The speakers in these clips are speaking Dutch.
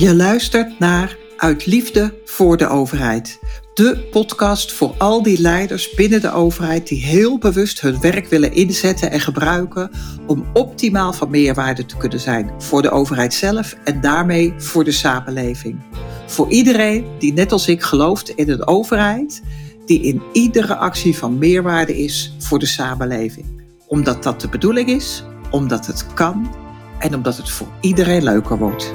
Je luistert naar Uit Liefde voor de Overheid. De podcast voor al die leiders binnen de overheid die heel bewust hun werk willen inzetten en gebruiken om optimaal van meerwaarde te kunnen zijn voor de overheid zelf en daarmee voor de samenleving. Voor iedereen die net als ik gelooft in een overheid die in iedere actie van meerwaarde is voor de samenleving. Omdat dat de bedoeling is, omdat het kan en omdat het voor iedereen leuker wordt.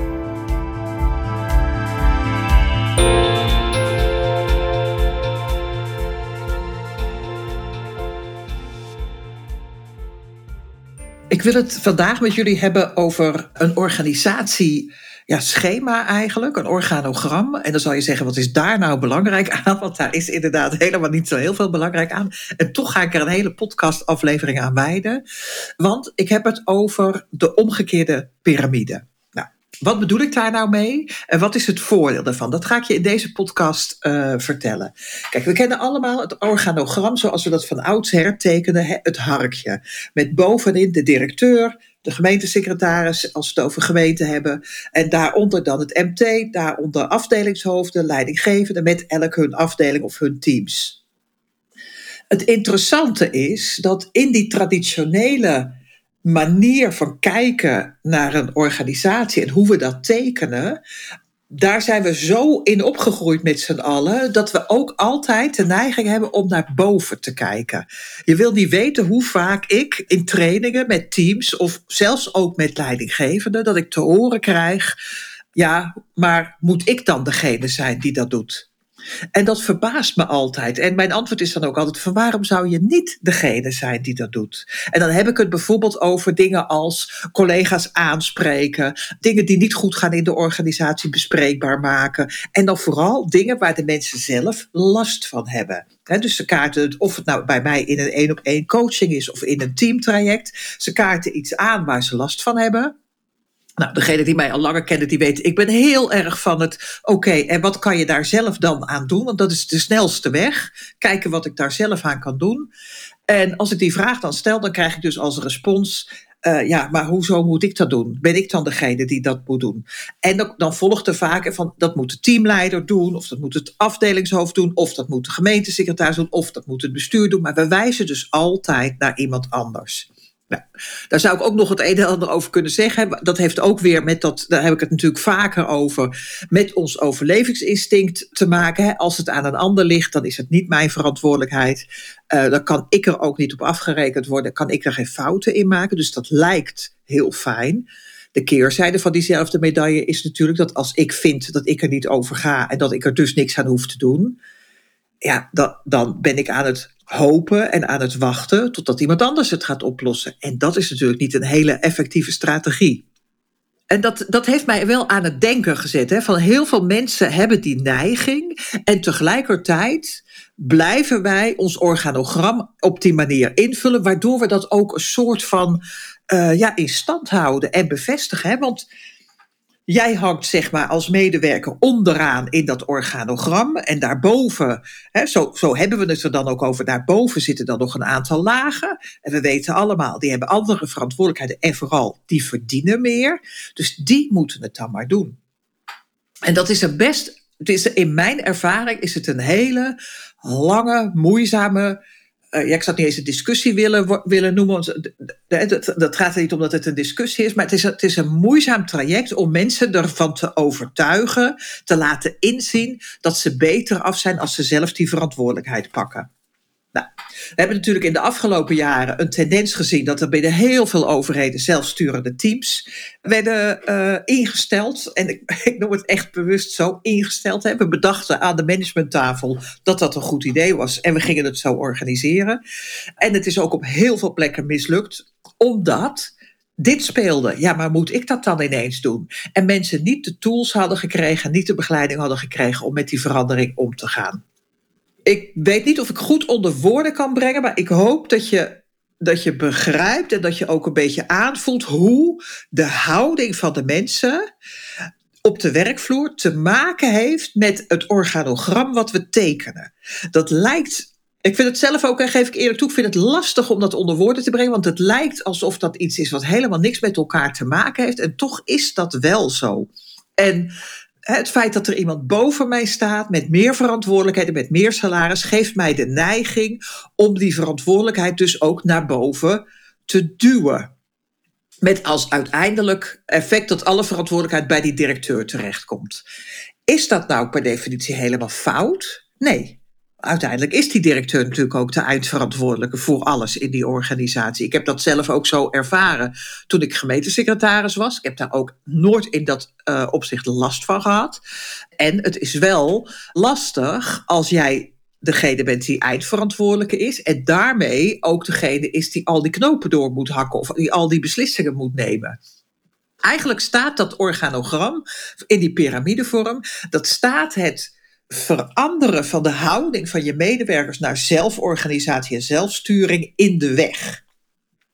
Wil het vandaag met jullie hebben over een organisatie ja, schema eigenlijk, een organogram. En dan zal je zeggen, wat is daar nou belangrijk aan? Want daar is inderdaad helemaal niet zo heel veel belangrijk aan. En toch ga ik er een hele podcastaflevering aan wijden. Want ik heb het over de omgekeerde piramide. Wat bedoel ik daar nou mee? En wat is het voordeel daarvan? Dat ga ik je in deze podcast uh, vertellen. Kijk, we kennen allemaal het organogram zoals we dat van oudsher tekenen, het harkje. Met bovenin de directeur, de gemeentesecretaris, als we het over gemeente hebben. En daaronder dan het MT, daaronder afdelingshoofden, leidinggevenden met elk hun afdeling of hun teams. Het interessante is dat in die traditionele manier van kijken naar een organisatie en hoe we dat tekenen, daar zijn we zo in opgegroeid met z'n allen dat we ook altijd de neiging hebben om naar boven te kijken. Je wil niet weten hoe vaak ik in trainingen met teams of zelfs ook met leidinggevenden dat ik te horen krijg: ja, maar moet ik dan degene zijn die dat doet? En dat verbaast me altijd. En mijn antwoord is dan ook altijd: van waarom zou je niet degene zijn die dat doet? En dan heb ik het bijvoorbeeld over dingen als collega's aanspreken, dingen die niet goed gaan in de organisatie bespreekbaar maken. En dan vooral dingen waar de mensen zelf last van hebben. dus ze kaarten, of het nou bij mij in een één op één coaching is of in een teamtraject, ze kaarten iets aan waar ze last van hebben. Nou, degene die mij al langer kennen, die weten, ik ben heel erg van het, oké, en wat kan je daar zelf dan aan doen? Want dat is de snelste weg. Kijken wat ik daar zelf aan kan doen. En als ik die vraag dan stel, dan krijg ik dus als respons, uh, ja, maar hoezo moet ik dat doen? Ben ik dan degene die dat moet doen? En dan, dan volgt er vaak van, dat moet de teamleider doen, of dat moet het afdelingshoofd doen, of dat moet de gemeentesecretaris doen, of dat moet het bestuur doen. Maar we wijzen dus altijd naar iemand anders. Nou, daar zou ik ook nog het een en ander over kunnen zeggen. Dat heeft ook weer met dat, daar heb ik het natuurlijk vaker over, met ons overlevingsinstinct te maken. Als het aan een ander ligt, dan is het niet mijn verantwoordelijkheid. Uh, dan kan ik er ook niet op afgerekend worden, kan ik er geen fouten in maken. Dus dat lijkt heel fijn. De keerzijde van diezelfde medaille is natuurlijk dat als ik vind dat ik er niet over ga en dat ik er dus niks aan hoef te doen, ja, dan ben ik aan het hopen en aan het wachten totdat iemand anders het gaat oplossen. En dat is natuurlijk niet een hele effectieve strategie. En dat, dat heeft mij wel aan het denken gezet. Hè? Van heel veel mensen hebben die neiging. En tegelijkertijd blijven wij ons organogram op die manier invullen. Waardoor we dat ook een soort van uh, ja, in stand houden en bevestigen. Hè? Want Jij hangt zeg maar als medewerker onderaan in dat organogram. En daarboven, hè, zo, zo hebben we het er dan ook over, daarboven zitten dan nog een aantal lagen. En we weten allemaal, die hebben andere verantwoordelijkheden en vooral die verdienen meer. Dus die moeten het dan maar doen. En dat is een best, het is, in mijn ervaring is het een hele lange, moeizame uh, ja, ik zou het niet eens een discussie willen, willen noemen. Dat, dat gaat er niet om dat het een discussie is. Maar het is, het is een moeizaam traject om mensen ervan te overtuigen. Te laten inzien dat ze beter af zijn als ze zelf die verantwoordelijkheid pakken. We hebben natuurlijk in de afgelopen jaren een tendens gezien dat er binnen heel veel overheden zelfsturende teams werden uh, ingesteld. En ik, ik, noem het echt bewust zo ingesteld. Hè. We bedachten aan de managementtafel dat dat een goed idee was en we gingen het zo organiseren. En het is ook op heel veel plekken mislukt, omdat dit speelde. Ja, maar moet ik dat dan ineens doen? En mensen niet de tools hadden gekregen, niet de begeleiding hadden gekregen om met die verandering om te gaan ik weet niet of ik goed onder woorden kan brengen, maar ik hoop dat je, dat je begrijpt en dat je ook een beetje aanvoelt hoe de houding van de mensen op de werkvloer te maken heeft met het organogram wat we tekenen. Dat lijkt. Ik vind het zelf ook, en geef ik eerlijk toe, ik vind het lastig om dat onder woorden te brengen, want het lijkt alsof dat iets is wat helemaal niks met elkaar te maken heeft. En toch is dat wel zo. En het feit dat er iemand boven mij staat met meer verantwoordelijkheden, met meer salaris, geeft mij de neiging om die verantwoordelijkheid dus ook naar boven te duwen. Met als uiteindelijk effect dat alle verantwoordelijkheid bij die directeur terechtkomt. Is dat nou per definitie helemaal fout? Nee. Uiteindelijk is die directeur natuurlijk ook de eindverantwoordelijke voor alles in die organisatie. Ik heb dat zelf ook zo ervaren toen ik gemeentesecretaris was. Ik heb daar ook nooit in dat uh, opzicht last van gehad. En het is wel lastig als jij degene bent die eindverantwoordelijke is. En daarmee ook degene is die al die knopen door moet hakken of die al die beslissingen moet nemen. Eigenlijk staat dat organogram in die piramidevorm, dat staat het veranderen van de houding van je medewerkers naar zelforganisatie en zelfsturing in de weg.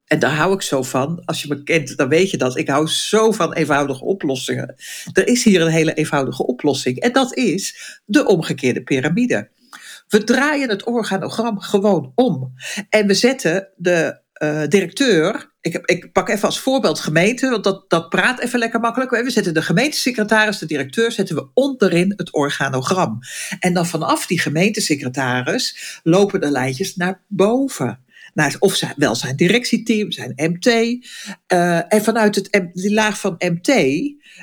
En daar hou ik zo van. Als je me kent, dan weet je dat. Ik hou zo van eenvoudige oplossingen. Er is hier een hele eenvoudige oplossing. En dat is de omgekeerde piramide. We draaien het organogram gewoon om. En we zetten de uh, directeur. Ik, heb, ik, pak even als voorbeeld gemeente, want dat, dat praat even lekker makkelijk. We zetten de gemeentesecretaris, de directeur, zetten we onderin het organogram. En dan vanaf die gemeentesecretaris lopen de lijntjes naar boven. Naar, of zijn, wel zijn directieteam, zijn MT. Uh, en vanuit het, die laag van MT,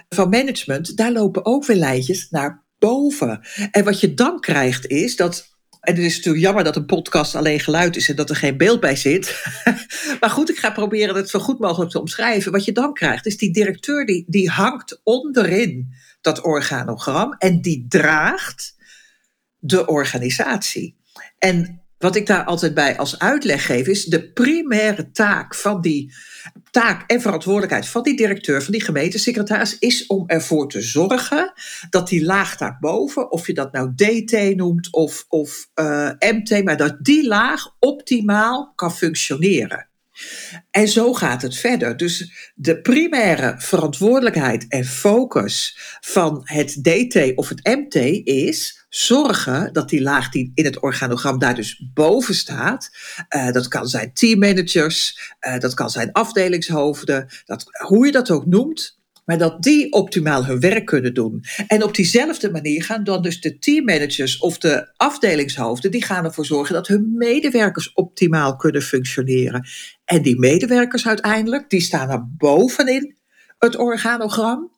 van management, daar lopen ook weer lijntjes naar boven. En wat je dan krijgt is dat en het is natuurlijk jammer dat een podcast alleen geluid is en dat er geen beeld bij zit. maar goed, ik ga proberen het zo goed mogelijk te omschrijven. Wat je dan krijgt, is die directeur die, die hangt onderin dat organogram en die draagt de organisatie. En wat ik daar altijd bij als uitleg geef, is de primaire taak van die taak en verantwoordelijkheid van die directeur, van die gemeentesecretaris, is om ervoor te zorgen dat die laag daarboven, of je dat nou DT noemt of, of eh, MT, maar dat die laag optimaal kan functioneren. En zo gaat het verder. Dus de primaire verantwoordelijkheid en focus van het DT of het MT is zorgen dat die laag die in het organogram daar dus boven staat, uh, dat kan zijn teammanagers, uh, dat kan zijn afdelingshoofden, dat, hoe je dat ook noemt, maar dat die optimaal hun werk kunnen doen. En op diezelfde manier gaan dan dus de teammanagers of de afdelingshoofden, die gaan ervoor zorgen dat hun medewerkers optimaal kunnen functioneren. En die medewerkers uiteindelijk, die staan er bovenin het organogram.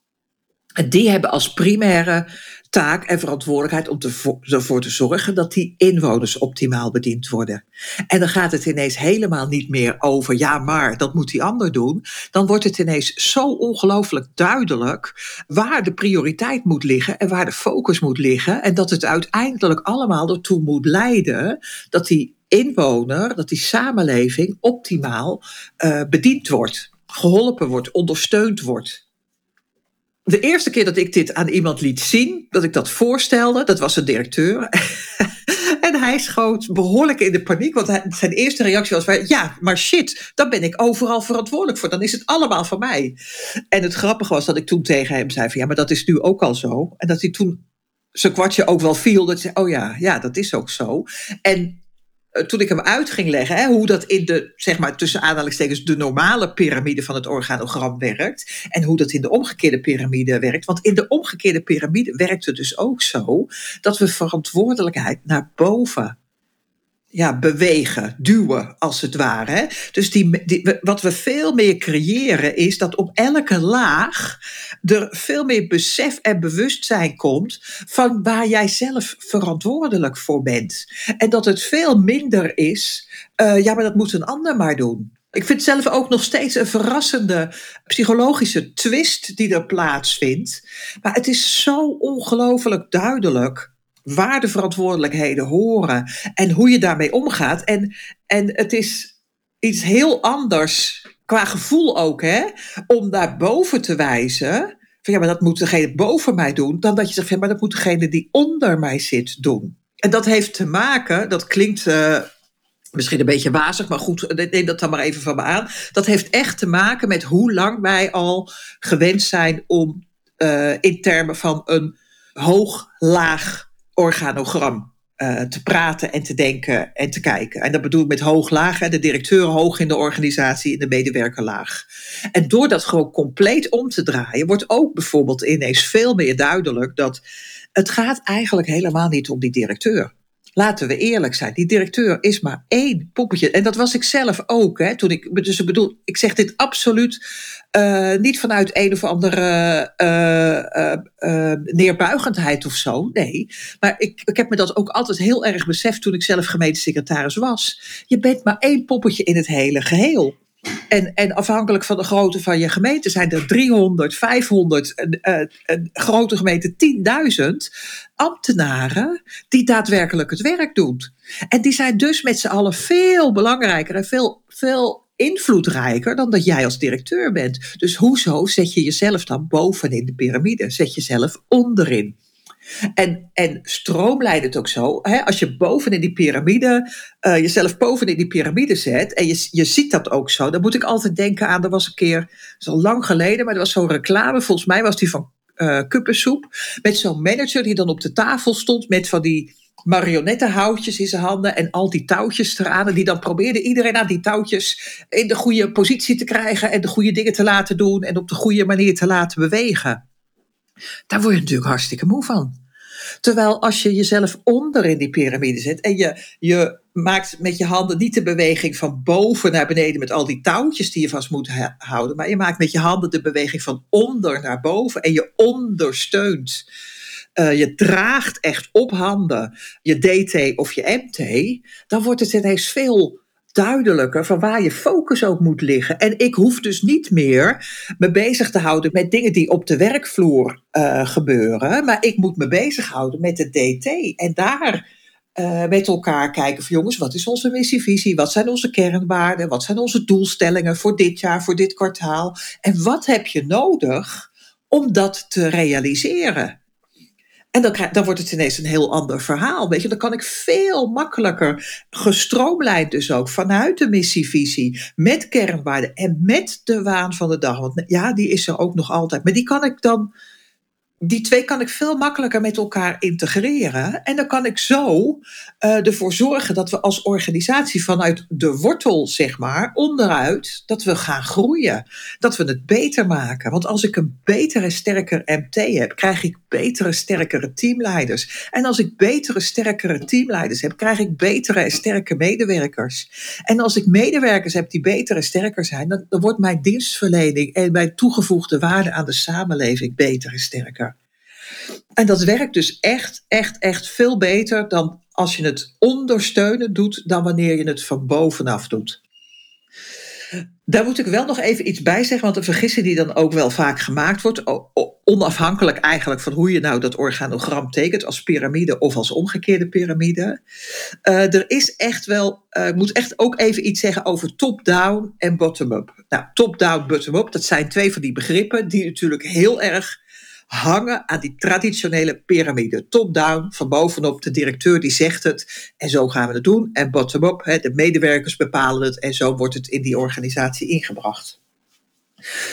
En die hebben als primaire taak en verantwoordelijkheid om ervoor te zorgen dat die inwoners optimaal bediend worden. En dan gaat het ineens helemaal niet meer over, ja, maar dat moet die ander doen. Dan wordt het ineens zo ongelooflijk duidelijk waar de prioriteit moet liggen en waar de focus moet liggen. En dat het uiteindelijk allemaal ertoe moet leiden dat die inwoner, dat die samenleving optimaal uh, bediend wordt, geholpen wordt, ondersteund wordt de eerste keer dat ik dit aan iemand liet zien, dat ik dat voorstelde, dat was een directeur. en hij schoot behoorlijk in de paniek, want zijn eerste reactie was: Ja, maar shit, dan ben ik overal verantwoordelijk voor. Dan is het allemaal van mij. En het grappige was dat ik toen tegen hem zei: van, Ja, maar dat is nu ook al zo. En dat hij toen zijn kwartje ook wel viel. Dat zei: Oh ja, ja, dat is ook zo. En toen ik hem uit ging leggen, hè, hoe dat in de, zeg maar tussen aanhalingstekens, de normale piramide van het organogram werkt. En hoe dat in de omgekeerde piramide werkt. Want in de omgekeerde piramide werkt het dus ook zo dat we verantwoordelijkheid naar boven ja, bewegen, duwen als het ware. Dus die, wat we veel meer creëren is dat op elke laag er veel meer besef en bewustzijn komt van waar jij zelf verantwoordelijk voor bent. En dat het veel minder is, uh, ja, maar dat moet een ander maar doen. Ik vind zelf ook nog steeds een verrassende psychologische twist die er plaatsvindt. Maar het is zo ongelooflijk duidelijk waar de verantwoordelijkheden horen en hoe je daarmee omgaat. En, en het is iets heel anders qua gevoel ook, hè, om daar boven te wijzen. Van ja, maar dat moet degene boven mij doen. Dan dat je zegt, ja, maar dat moet degene die onder mij zit doen. En dat heeft te maken, dat klinkt uh, misschien een beetje wazig, maar goed, neem dat dan maar even van me aan. Dat heeft echt te maken met hoe lang wij al gewend zijn om uh, in termen van een hoog-laag organogram uh, te praten en te denken en te kijken. En dat bedoel ik met hoog-laag, de directeur hoog in de organisatie en de medewerker laag. En door dat gewoon compleet om te draaien, wordt ook bijvoorbeeld ineens veel meer duidelijk dat het gaat eigenlijk helemaal niet om die directeur. Laten we eerlijk zijn, die directeur is maar één poppetje. En dat was ik zelf ook. Hè, toen ik, dus ik bedoel, ik zeg dit absoluut uh, niet vanuit een of andere uh, uh, neerbuigendheid of zo. Nee, maar ik, ik heb me dat ook altijd heel erg beseft toen ik zelf gemeentesecretaris was. Je bent maar één poppetje in het hele geheel. En, en afhankelijk van de grootte van je gemeente zijn er 300, 500, een, een grote gemeente 10.000 ambtenaren die daadwerkelijk het werk doen. En die zijn dus met z'n allen veel belangrijker en veel, veel invloedrijker dan dat jij als directeur bent. Dus hoezo zet je jezelf dan bovenin de piramide? Zet jezelf onderin. En, en stroomleidt het ook zo. Hè, als je bovenin die piramide, uh, jezelf bovenin die piramide zet, en je, je ziet dat ook zo, dan moet ik altijd denken aan, er was een keer, dat is al lang geleden, maar er was zo'n reclame, volgens mij was die van uh, kuppensoep, met zo'n manager die dan op de tafel stond met van die marionettenhoutjes in zijn handen en al die touwtjes eraan. En die dan probeerde iedereen aan die touwtjes in de goede positie te krijgen en de goede dingen te laten doen en op de goede manier te laten bewegen. Daar word je natuurlijk hartstikke moe van. Terwijl als je jezelf onder in die piramide zet en je, je maakt met je handen niet de beweging van boven naar beneden met al die touwtjes die je vast moet houden, maar je maakt met je handen de beweging van onder naar boven en je ondersteunt. Uh, je draagt echt op handen je DT of je MT, dan wordt het ineens veel duidelijker van waar je focus ook moet liggen. En ik hoef dus niet meer me bezig te houden met dingen die op de werkvloer uh, gebeuren, maar ik moet me bezighouden met de DT en daar. Uh, met elkaar kijken van jongens, wat is onze missievisie? Wat zijn onze kernwaarden? Wat zijn onze doelstellingen voor dit jaar, voor dit kwartaal? En wat heb je nodig om dat te realiseren? En dan, dan wordt het ineens een heel ander verhaal. Weet je, dan kan ik veel makkelijker gestroomlijnd dus ook vanuit de missievisie, met kernwaarden en met de waan van de dag. Want ja, die is er ook nog altijd. Maar die kan ik dan die twee kan ik veel makkelijker met elkaar integreren. En dan kan ik zo uh, ervoor zorgen dat we als organisatie vanuit de wortel, zeg maar, onderuit, dat we gaan groeien. Dat we het beter maken. Want als ik een betere, sterker MT heb, krijg ik betere, sterkere teamleiders. En als ik betere, sterkere teamleiders heb, krijg ik betere en sterke medewerkers. En als ik medewerkers heb die beter en sterker zijn, dan, dan wordt mijn dienstverlening en mijn toegevoegde waarde aan de samenleving beter en sterker. En dat werkt dus echt, echt, echt veel beter dan als je het ondersteunen doet, dan wanneer je het van bovenaf doet. Daar moet ik wel nog even iets bij zeggen, want een vergissing die dan ook wel vaak gemaakt wordt, onafhankelijk eigenlijk van hoe je nou dat organogram tekent, als piramide of als omgekeerde piramide. Uh, er is echt wel, uh, ik moet echt ook even iets zeggen over top-down en bottom-up. Nou, top-down, bottom-up, dat zijn twee van die begrippen die natuurlijk heel erg hangen aan die traditionele piramide. Top-down, van bovenop de directeur die zegt het en zo gaan we het doen. En bottom-up, de medewerkers bepalen het en zo wordt het in die organisatie ingebracht.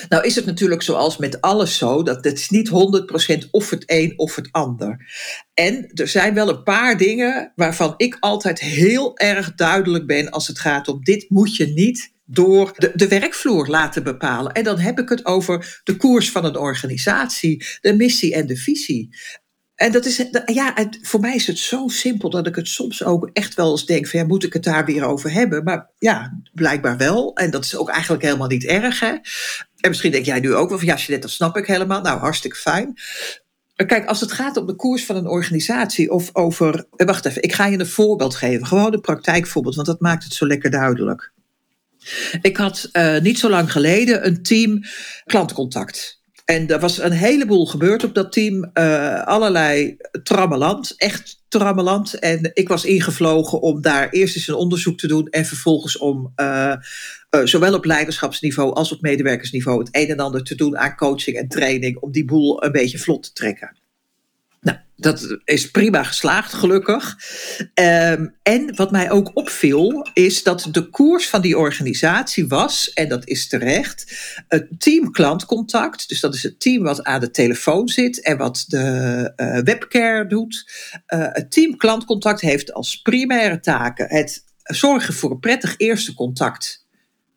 Nou is het natuurlijk zoals met alles zo, dat het is niet 100% of het een of het ander. En er zijn wel een paar dingen waarvan ik altijd heel erg duidelijk ben als het gaat om dit moet je niet door de, de werkvloer laten bepalen. En dan heb ik het over de koers van een organisatie, de missie en de visie. En dat is, ja, voor mij is het zo simpel dat ik het soms ook echt wel eens denk: van ja, moet ik het daar weer over hebben? Maar ja, blijkbaar wel. En dat is ook eigenlijk helemaal niet erg. Hè? En misschien denk jij nu ook wel van ja, Jeanette, dat snap ik helemaal. Nou, hartstikke fijn. Kijk, als het gaat om de koers van een organisatie of over. Wacht even, ik ga je een voorbeeld geven. Gewoon een praktijkvoorbeeld, want dat maakt het zo lekker duidelijk. Ik had uh, niet zo lang geleden een team klantcontact. En er was een heleboel gebeurd op dat team. Uh, allerlei trammeland, echt trammeland. En ik was ingevlogen om daar eerst eens een onderzoek te doen. En vervolgens om uh, zowel op leiderschapsniveau als op medewerkersniveau het een en ander te doen aan coaching en training. Om die boel een beetje vlot te trekken. Nou, dat is prima geslaagd, gelukkig. Ehm, en wat mij ook opviel, is dat de koers van die organisatie was, en dat is terecht, het team klantcontact. Dus dat is het team wat aan de telefoon zit en wat de uh, webcare doet. Uh, het team klantcontact heeft als primaire taken het zorgen voor een prettig eerste contact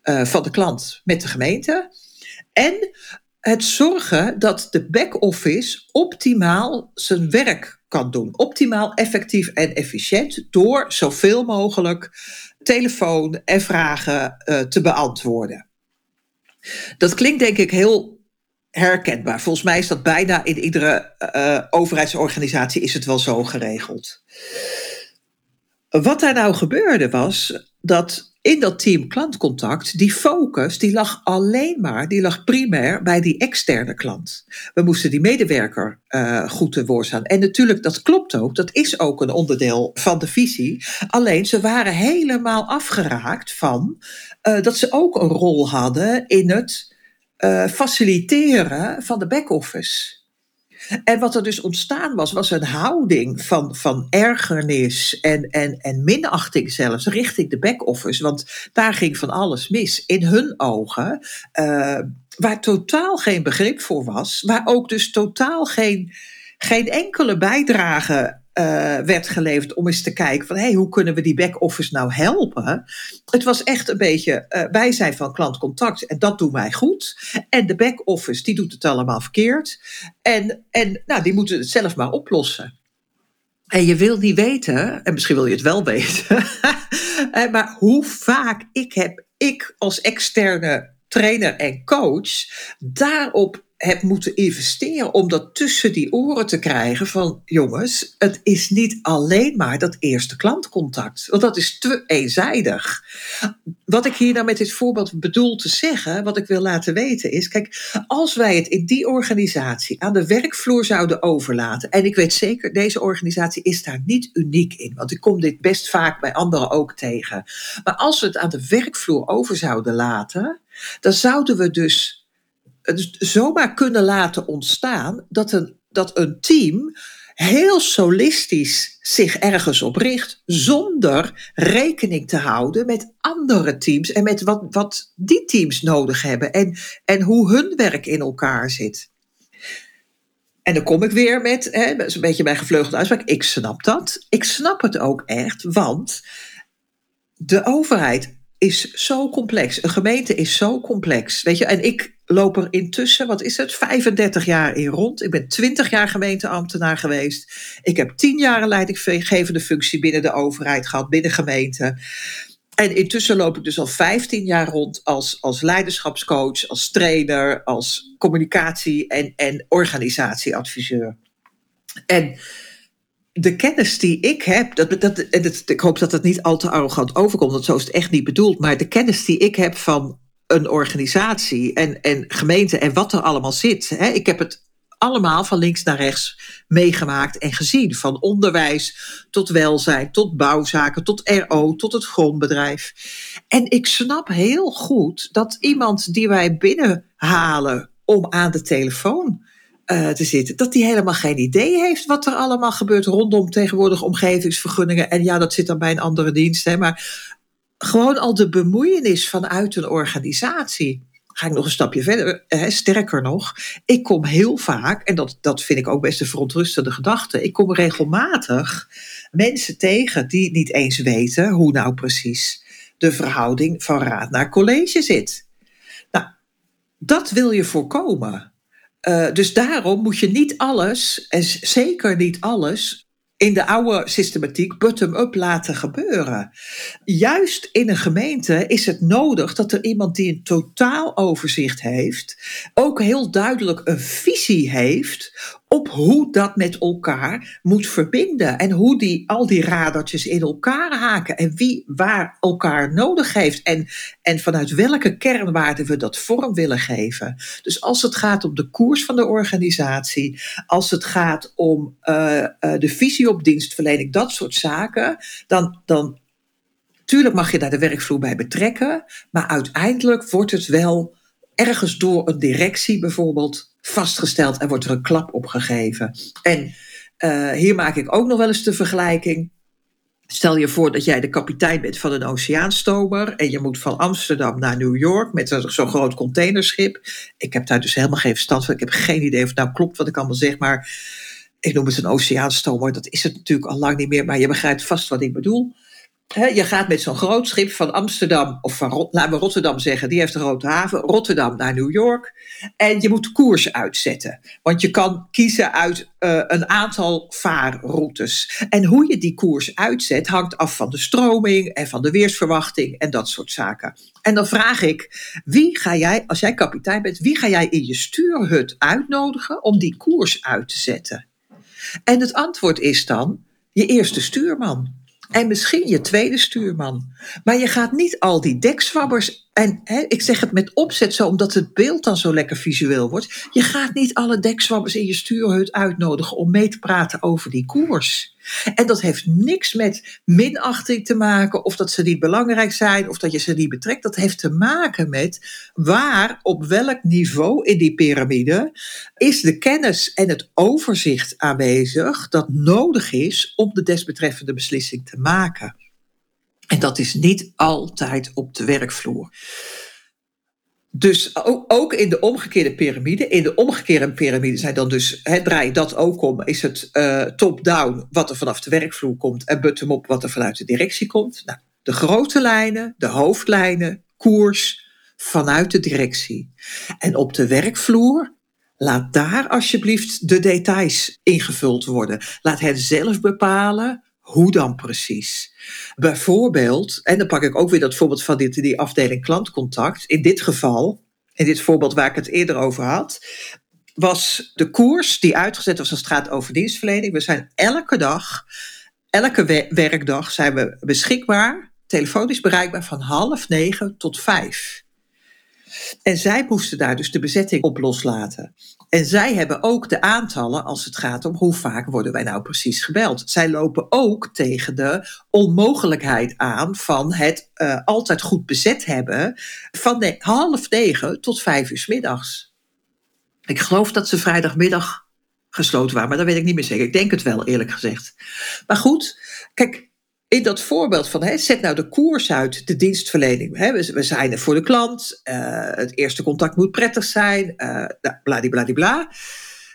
uh, van de klant met de gemeente. En het zorgen dat de back-office optimaal zijn werk kan doen. Optimaal, effectief en efficiënt door zoveel mogelijk telefoon en vragen uh, te beantwoorden. Dat klinkt denk ik heel herkenbaar. Volgens mij is dat bijna in iedere uh, overheidsorganisatie is het wel zo geregeld. Wat daar nou gebeurde was dat in dat team klantcontact, die focus, die lag alleen maar, die lag primair bij die externe klant. We moesten die medewerker uh, goed te woord staan. En natuurlijk, dat klopt ook, dat is ook een onderdeel van de visie. Alleen ze waren helemaal afgeraakt van uh, dat ze ook een rol hadden in het uh, faciliteren van de back-office. En wat er dus ontstaan was, was een houding van, van ergernis en, en, en minachting zelfs richting de back-office. Want daar ging van alles mis in hun ogen. Uh, waar totaal geen begrip voor was. Waar ook dus totaal geen, geen enkele bijdrage uh, werd geleverd om eens te kijken van hey, hoe kunnen we die back-office nou helpen? Het was echt een beetje, uh, wij zijn van klantcontact en dat doen wij goed. En de back-office die doet het allemaal verkeerd. En, en nou, die moeten het zelf maar oplossen. En je wil niet weten, en misschien wil je het wel weten, maar hoe vaak ik heb, ik als externe trainer en coach, daarop heb moeten investeren om dat tussen die oren te krijgen van jongens, het is niet alleen maar dat eerste klantcontact, want dat is te eenzijdig. Wat ik hier nou met dit voorbeeld bedoel te zeggen, wat ik wil laten weten is, kijk, als wij het in die organisatie aan de werkvloer zouden overlaten, en ik weet zeker, deze organisatie is daar niet uniek in, want ik kom dit best vaak bij anderen ook tegen. Maar als we het aan de werkvloer over zouden laten, dan zouden we dus zomaar kunnen laten ontstaan dat een, dat een team heel solistisch zich ergens op richt, zonder rekening te houden met andere teams en met wat, wat die teams nodig hebben en, en hoe hun werk in elkaar zit. En dan kom ik weer met, hè, een beetje mijn gevleugelde uitspraak, ik snap dat. Ik snap het ook echt, want de overheid is zo complex. Een gemeente is zo complex. Weet je, en ik loop er intussen, wat is het, 35 jaar in rond. Ik ben 20 jaar gemeenteambtenaar geweest. Ik heb 10 jaar een leidinggevende functie binnen de overheid gehad, binnen gemeente. En intussen loop ik dus al 15 jaar rond als, als leiderschapscoach, als trainer, als communicatie- en, en organisatieadviseur. En de kennis die ik heb, dat, dat, dat, ik hoop dat het niet al te arrogant overkomt, want zo is het echt niet bedoeld, maar de kennis die ik heb van een organisatie en, en gemeente en wat er allemaal zit. Hè, ik heb het allemaal van links naar rechts meegemaakt en gezien. Van onderwijs tot welzijn, tot bouwzaken, tot RO, tot het grondbedrijf. En ik snap heel goed dat iemand die wij binnenhalen om aan de telefoon uh, te zitten, dat die helemaal geen idee heeft wat er allemaal gebeurt rondom tegenwoordig omgevingsvergunningen. En ja, dat zit dan bij een andere dienst. Hè, maar gewoon al de bemoeienis vanuit een organisatie. Ga ik nog een stapje verder, hè, sterker nog, ik kom heel vaak, en dat, dat vind ik ook best een verontrustende gedachte, ik kom regelmatig mensen tegen die niet eens weten hoe nou precies de verhouding van raad naar college zit. Nou, dat wil je voorkomen. Uh, dus daarom moet je niet alles, en zeker niet alles, in de oude systematiek bottom-up laten gebeuren. Juist in een gemeente is het nodig dat er iemand die een totaal overzicht heeft, ook heel duidelijk een visie heeft op hoe dat met elkaar moet verbinden. En hoe die, al die radertjes in elkaar haken. En wie waar elkaar nodig heeft. En, en vanuit welke kernwaarden we dat vorm willen geven. Dus als het gaat om de koers van de organisatie. Als het gaat om uh, uh, de visie op dienstverlening. Dat soort zaken. Dan, dan tuurlijk mag je daar de werkvloer bij betrekken. Maar uiteindelijk wordt het wel ergens door een directie bijvoorbeeld vastgesteld en wordt er een klap op gegeven. En Uh, hier maak ik ook nog wel eens de vergelijking. Stel je voor dat jij de kapitein bent van een oceaanstomer en je moet van Amsterdam naar New York met zo'n groot containerschip. Ik heb daar dus helemaal geen verstand van. Ik heb geen idee of het nou klopt wat ik allemaal zeg, maar ik noem het een oceaanstomer. Dat is het natuurlijk al lang niet meer, maar je begrijpt vast wat ik bedoel je gaat met zo'n groot schip van Amsterdam, of van laten we Rotterdam zeggen, die heeft een grote haven, Rotterdam naar New York. En je moet koers uitzetten. Want je kan kiezen uit uh, een aantal vaarroutes. En hoe je die koers uitzet hangt af van de stroming en van de weersverwachting en dat soort zaken. En dan vraag ik, wie ga jij, als jij kapitein bent, wie ga jij in je stuurhut uitnodigen om die koers uit te zetten? En het antwoord is dan je eerste stuurman. En misschien je tweede stuurman. Maar je gaat niet al die dekzwabbers. En hè, ik zeg het met opzet zo, omdat het beeld dan zo lekker visueel wordt. Je gaat niet alle dekzwabbers in je stuurhut uitnodigen om mee te praten over die koers. En dat heeft niks met minachting te maken, of dat ze niet belangrijk zijn, of dat je ze niet betrekt. Dat heeft te maken met waar, op welk niveau in die piramide is de kennis en het overzicht aanwezig dat nodig is om de desbetreffende beslissing te maken. En dat is niet altijd op de werkvloer. Dus ook in de omgekeerde piramide, in de omgekeerde piramide zijn dan dus, he, draai je dat ook om, is het uh, top-down wat er vanaf de werkvloer komt en bottom-up wat er vanuit de directie komt. Nou, de grote lijnen, de hoofdlijnen, koers vanuit de directie. En op de werkvloer, laat daar alsjeblieft de details ingevuld worden. Laat hen zelf bepalen hoe dan precies? Bijvoorbeeld, en dan pak ik ook weer dat voorbeeld van dit, die afdeling klantcontact. In dit geval, in dit voorbeeld waar ik het eerder over had, was de koers die uitgezet was als het gaat over dienstverlening. We zijn elke dag, elke werkdag zijn we beschikbaar, telefonisch bereikbaar van half negen tot vijf. En zij moesten daar dus de bezetting op loslaten. En zij hebben ook de aantallen als het gaat om hoe vaak worden wij nou precies gebeld. Zij lopen ook tegen de onmogelijkheid aan van het uh, altijd goed bezet hebben van de half negen tot vijf uur middags. Ik geloof dat ze vrijdagmiddag gesloten waren, maar dat weet ik niet meer zeker. Ik denk het wel, eerlijk gezegd. Maar goed, kijk, in dat voorbeeld van hè, zet nou de koers uit, de dienstverlening. Hè, we, zijn er voor de klant, uh, het eerste contact moet prettig zijn, uh, bladibladibla.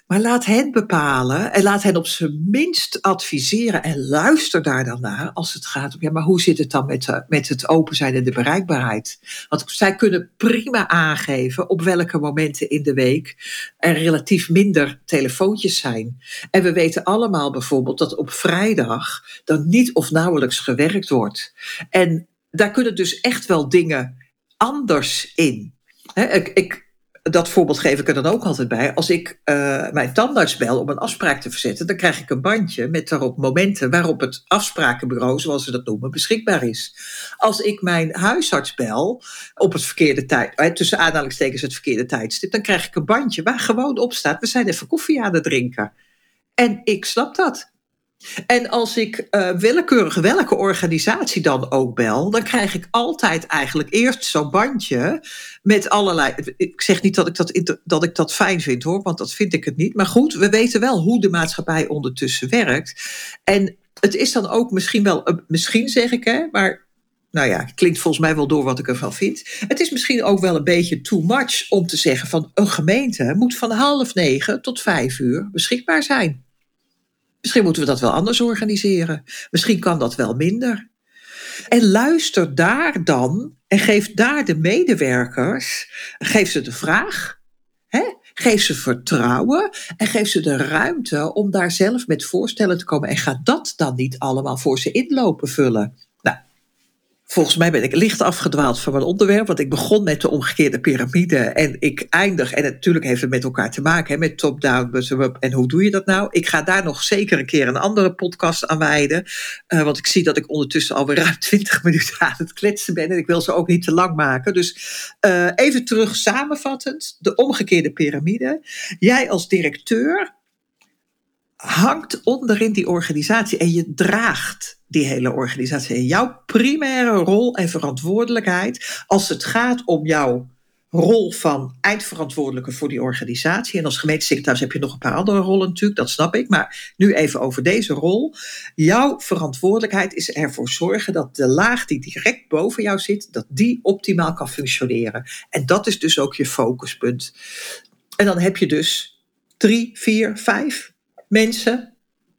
Maar laat hen bepalen en laat hen op zijn minst adviseren en luister daar dan naar als het gaat om, ja, maar hoe zit het dan met, uh, met het open zijn en de bereikbaarheid? Want zij kunnen prima aangeven op welke momenten in de week er relatief minder telefoontjes zijn. En we weten allemaal bijvoorbeeld dat op vrijdag dan niet of nauwelijks gewerkt wordt. En daar kunnen dus echt wel dingen anders in. ik, ik dat voorbeeld geef ik er dan ook altijd bij. Als ik uh, mijn tandarts bel om een afspraak te verzetten, dan krijg ik een bandje met daarop momenten waarop het afsprakenbureau, zoals ze dat noemen, beschikbaar is. Als ik mijn huisarts bel op het verkeerde tijd, eh, tussen aanhalingstekens het verkeerde tijdstip, dan krijg ik een bandje waar gewoon op staat: we zijn even koffie aan het drinken. En ik snap dat. En als ik uh, willekeurig welke organisatie dan ook bel, dan krijg ik altijd eigenlijk eerst zo'n bandje met allerlei. Ik zeg niet dat ik dat, dat ik dat fijn vind hoor, want dat vind ik het niet. Maar goed, we weten wel hoe de maatschappij ondertussen werkt. En het is dan ook misschien wel, misschien zeg ik hè, maar nou ja, klinkt volgens mij wel door wat ik ervan vind. Het is misschien ook wel een beetje too much om te zeggen van een gemeente moet van half negen tot vijf uur beschikbaar zijn. Misschien moeten we dat wel anders organiseren. Misschien kan dat wel minder. En luister daar dan en geef daar de medewerkers, geef ze de vraag, hè? geef ze vertrouwen en geef ze de ruimte om daar zelf met voorstellen te komen. En ga dat dan niet allemaal voor ze inlopen vullen. Volgens mij ben ik licht afgedwaald van mijn onderwerp, want ik begon met de omgekeerde piramide en ik eindig, en natuurlijk heeft het met elkaar te maken, hè, met top-down, bottom-up en hoe doe je dat nou? Ik ga daar nog zeker een keer een andere podcast aan wijden, uh, want ik zie dat ik ondertussen alweer ruim 20 minuten aan het kletsen ben en ik wil ze ook niet te lang maken. Dus uh, even terug samenvattend, de omgekeerde piramide. Jij als directeur hangt onderin die organisatie en je draagt die hele organisatie. Jouw primaire rol en verantwoordelijkheid als het gaat om jouw rol van eindverantwoordelijke voor die organisatie. En als gemeentesecretaris heb je nog een paar andere rollen natuurlijk, dat snap ik. Maar nu even over deze rol. Jouw verantwoordelijkheid is ervoor zorgen dat de laag die direct boven jou zit, dat die optimaal kan functioneren. En dat is dus ook je focuspunt. En dan heb je dus drie, vier, vijf mensen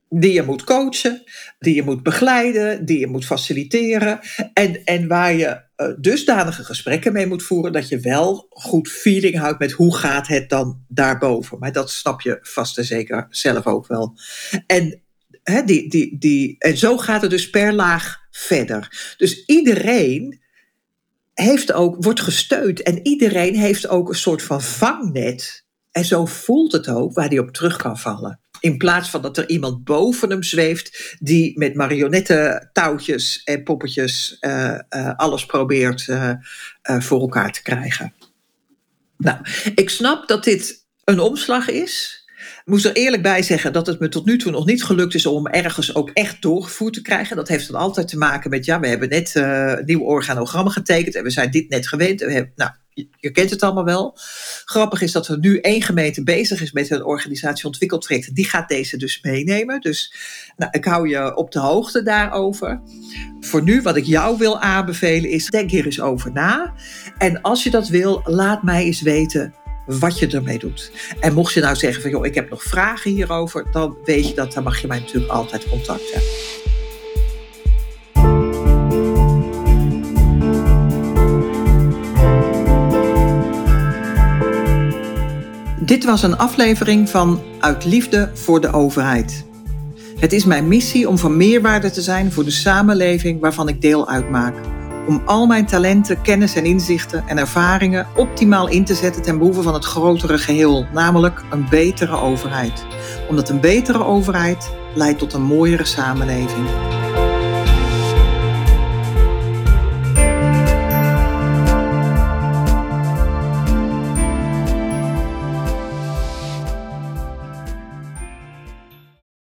die je moet coachen, die je moet begeleiden, die je moet faciliteren. En, en waar je uh, dusdanige gesprekken mee moet voeren dat je wel goed feeling houdt met hoe gaat het dan daarboven. Maar dat snap je vast en zeker zelf ook wel. En, hè, die, die, die, en zo gaat het dus per laag verder. Dus iedereen heeft ook, wordt gesteund en iedereen heeft ook een soort van vangnet. En zo voelt het ook waar die op terug kan vallen. In plaats van dat er iemand boven hem zweeft die met marionetten, touwtjes en poppetjes uh, uh, alles probeert uh, voor elkaar te krijgen. Nou, ik snap dat dit een omslag is. Ik moest er eerlijk bij zeggen dat het me tot nu toe nog niet gelukt is om ergens ook echt doorgevoerd te krijgen. Dat heeft dan altijd te maken met, ja, we hebben net nieuwe organogrammen getekend en we zijn dit net gewend. we hebben, nou, je kent het allemaal wel. Grappig is dat er nu één gemeente bezig is met een organisatie ontwikkeld Die gaat deze dus meenemen. Dus nou, ik hou je op de hoogte daarover. Voor nu, wat ik jou wil aanbevelen is, denk hier eens over na. En als je dat wil, laat mij eens weten wat je ermee doet. En mocht je nou zeggen van, joh, ik heb nog vragen hierover, dan weet je dat, dan mag je mij natuurlijk altijd contacten. Dit was een aflevering van Uit Liefde voor de Overheid. Het is mijn missie om van meerwaarde te zijn voor de samenleving waarvan ik deel uitmaak. Om al mijn talenten, kennis en inzichten en ervaringen optimaal in te zetten ten behoeve van het grotere geheel, namelijk een betere overheid. Omdat een betere overheid leidt tot een mooiere samenleving.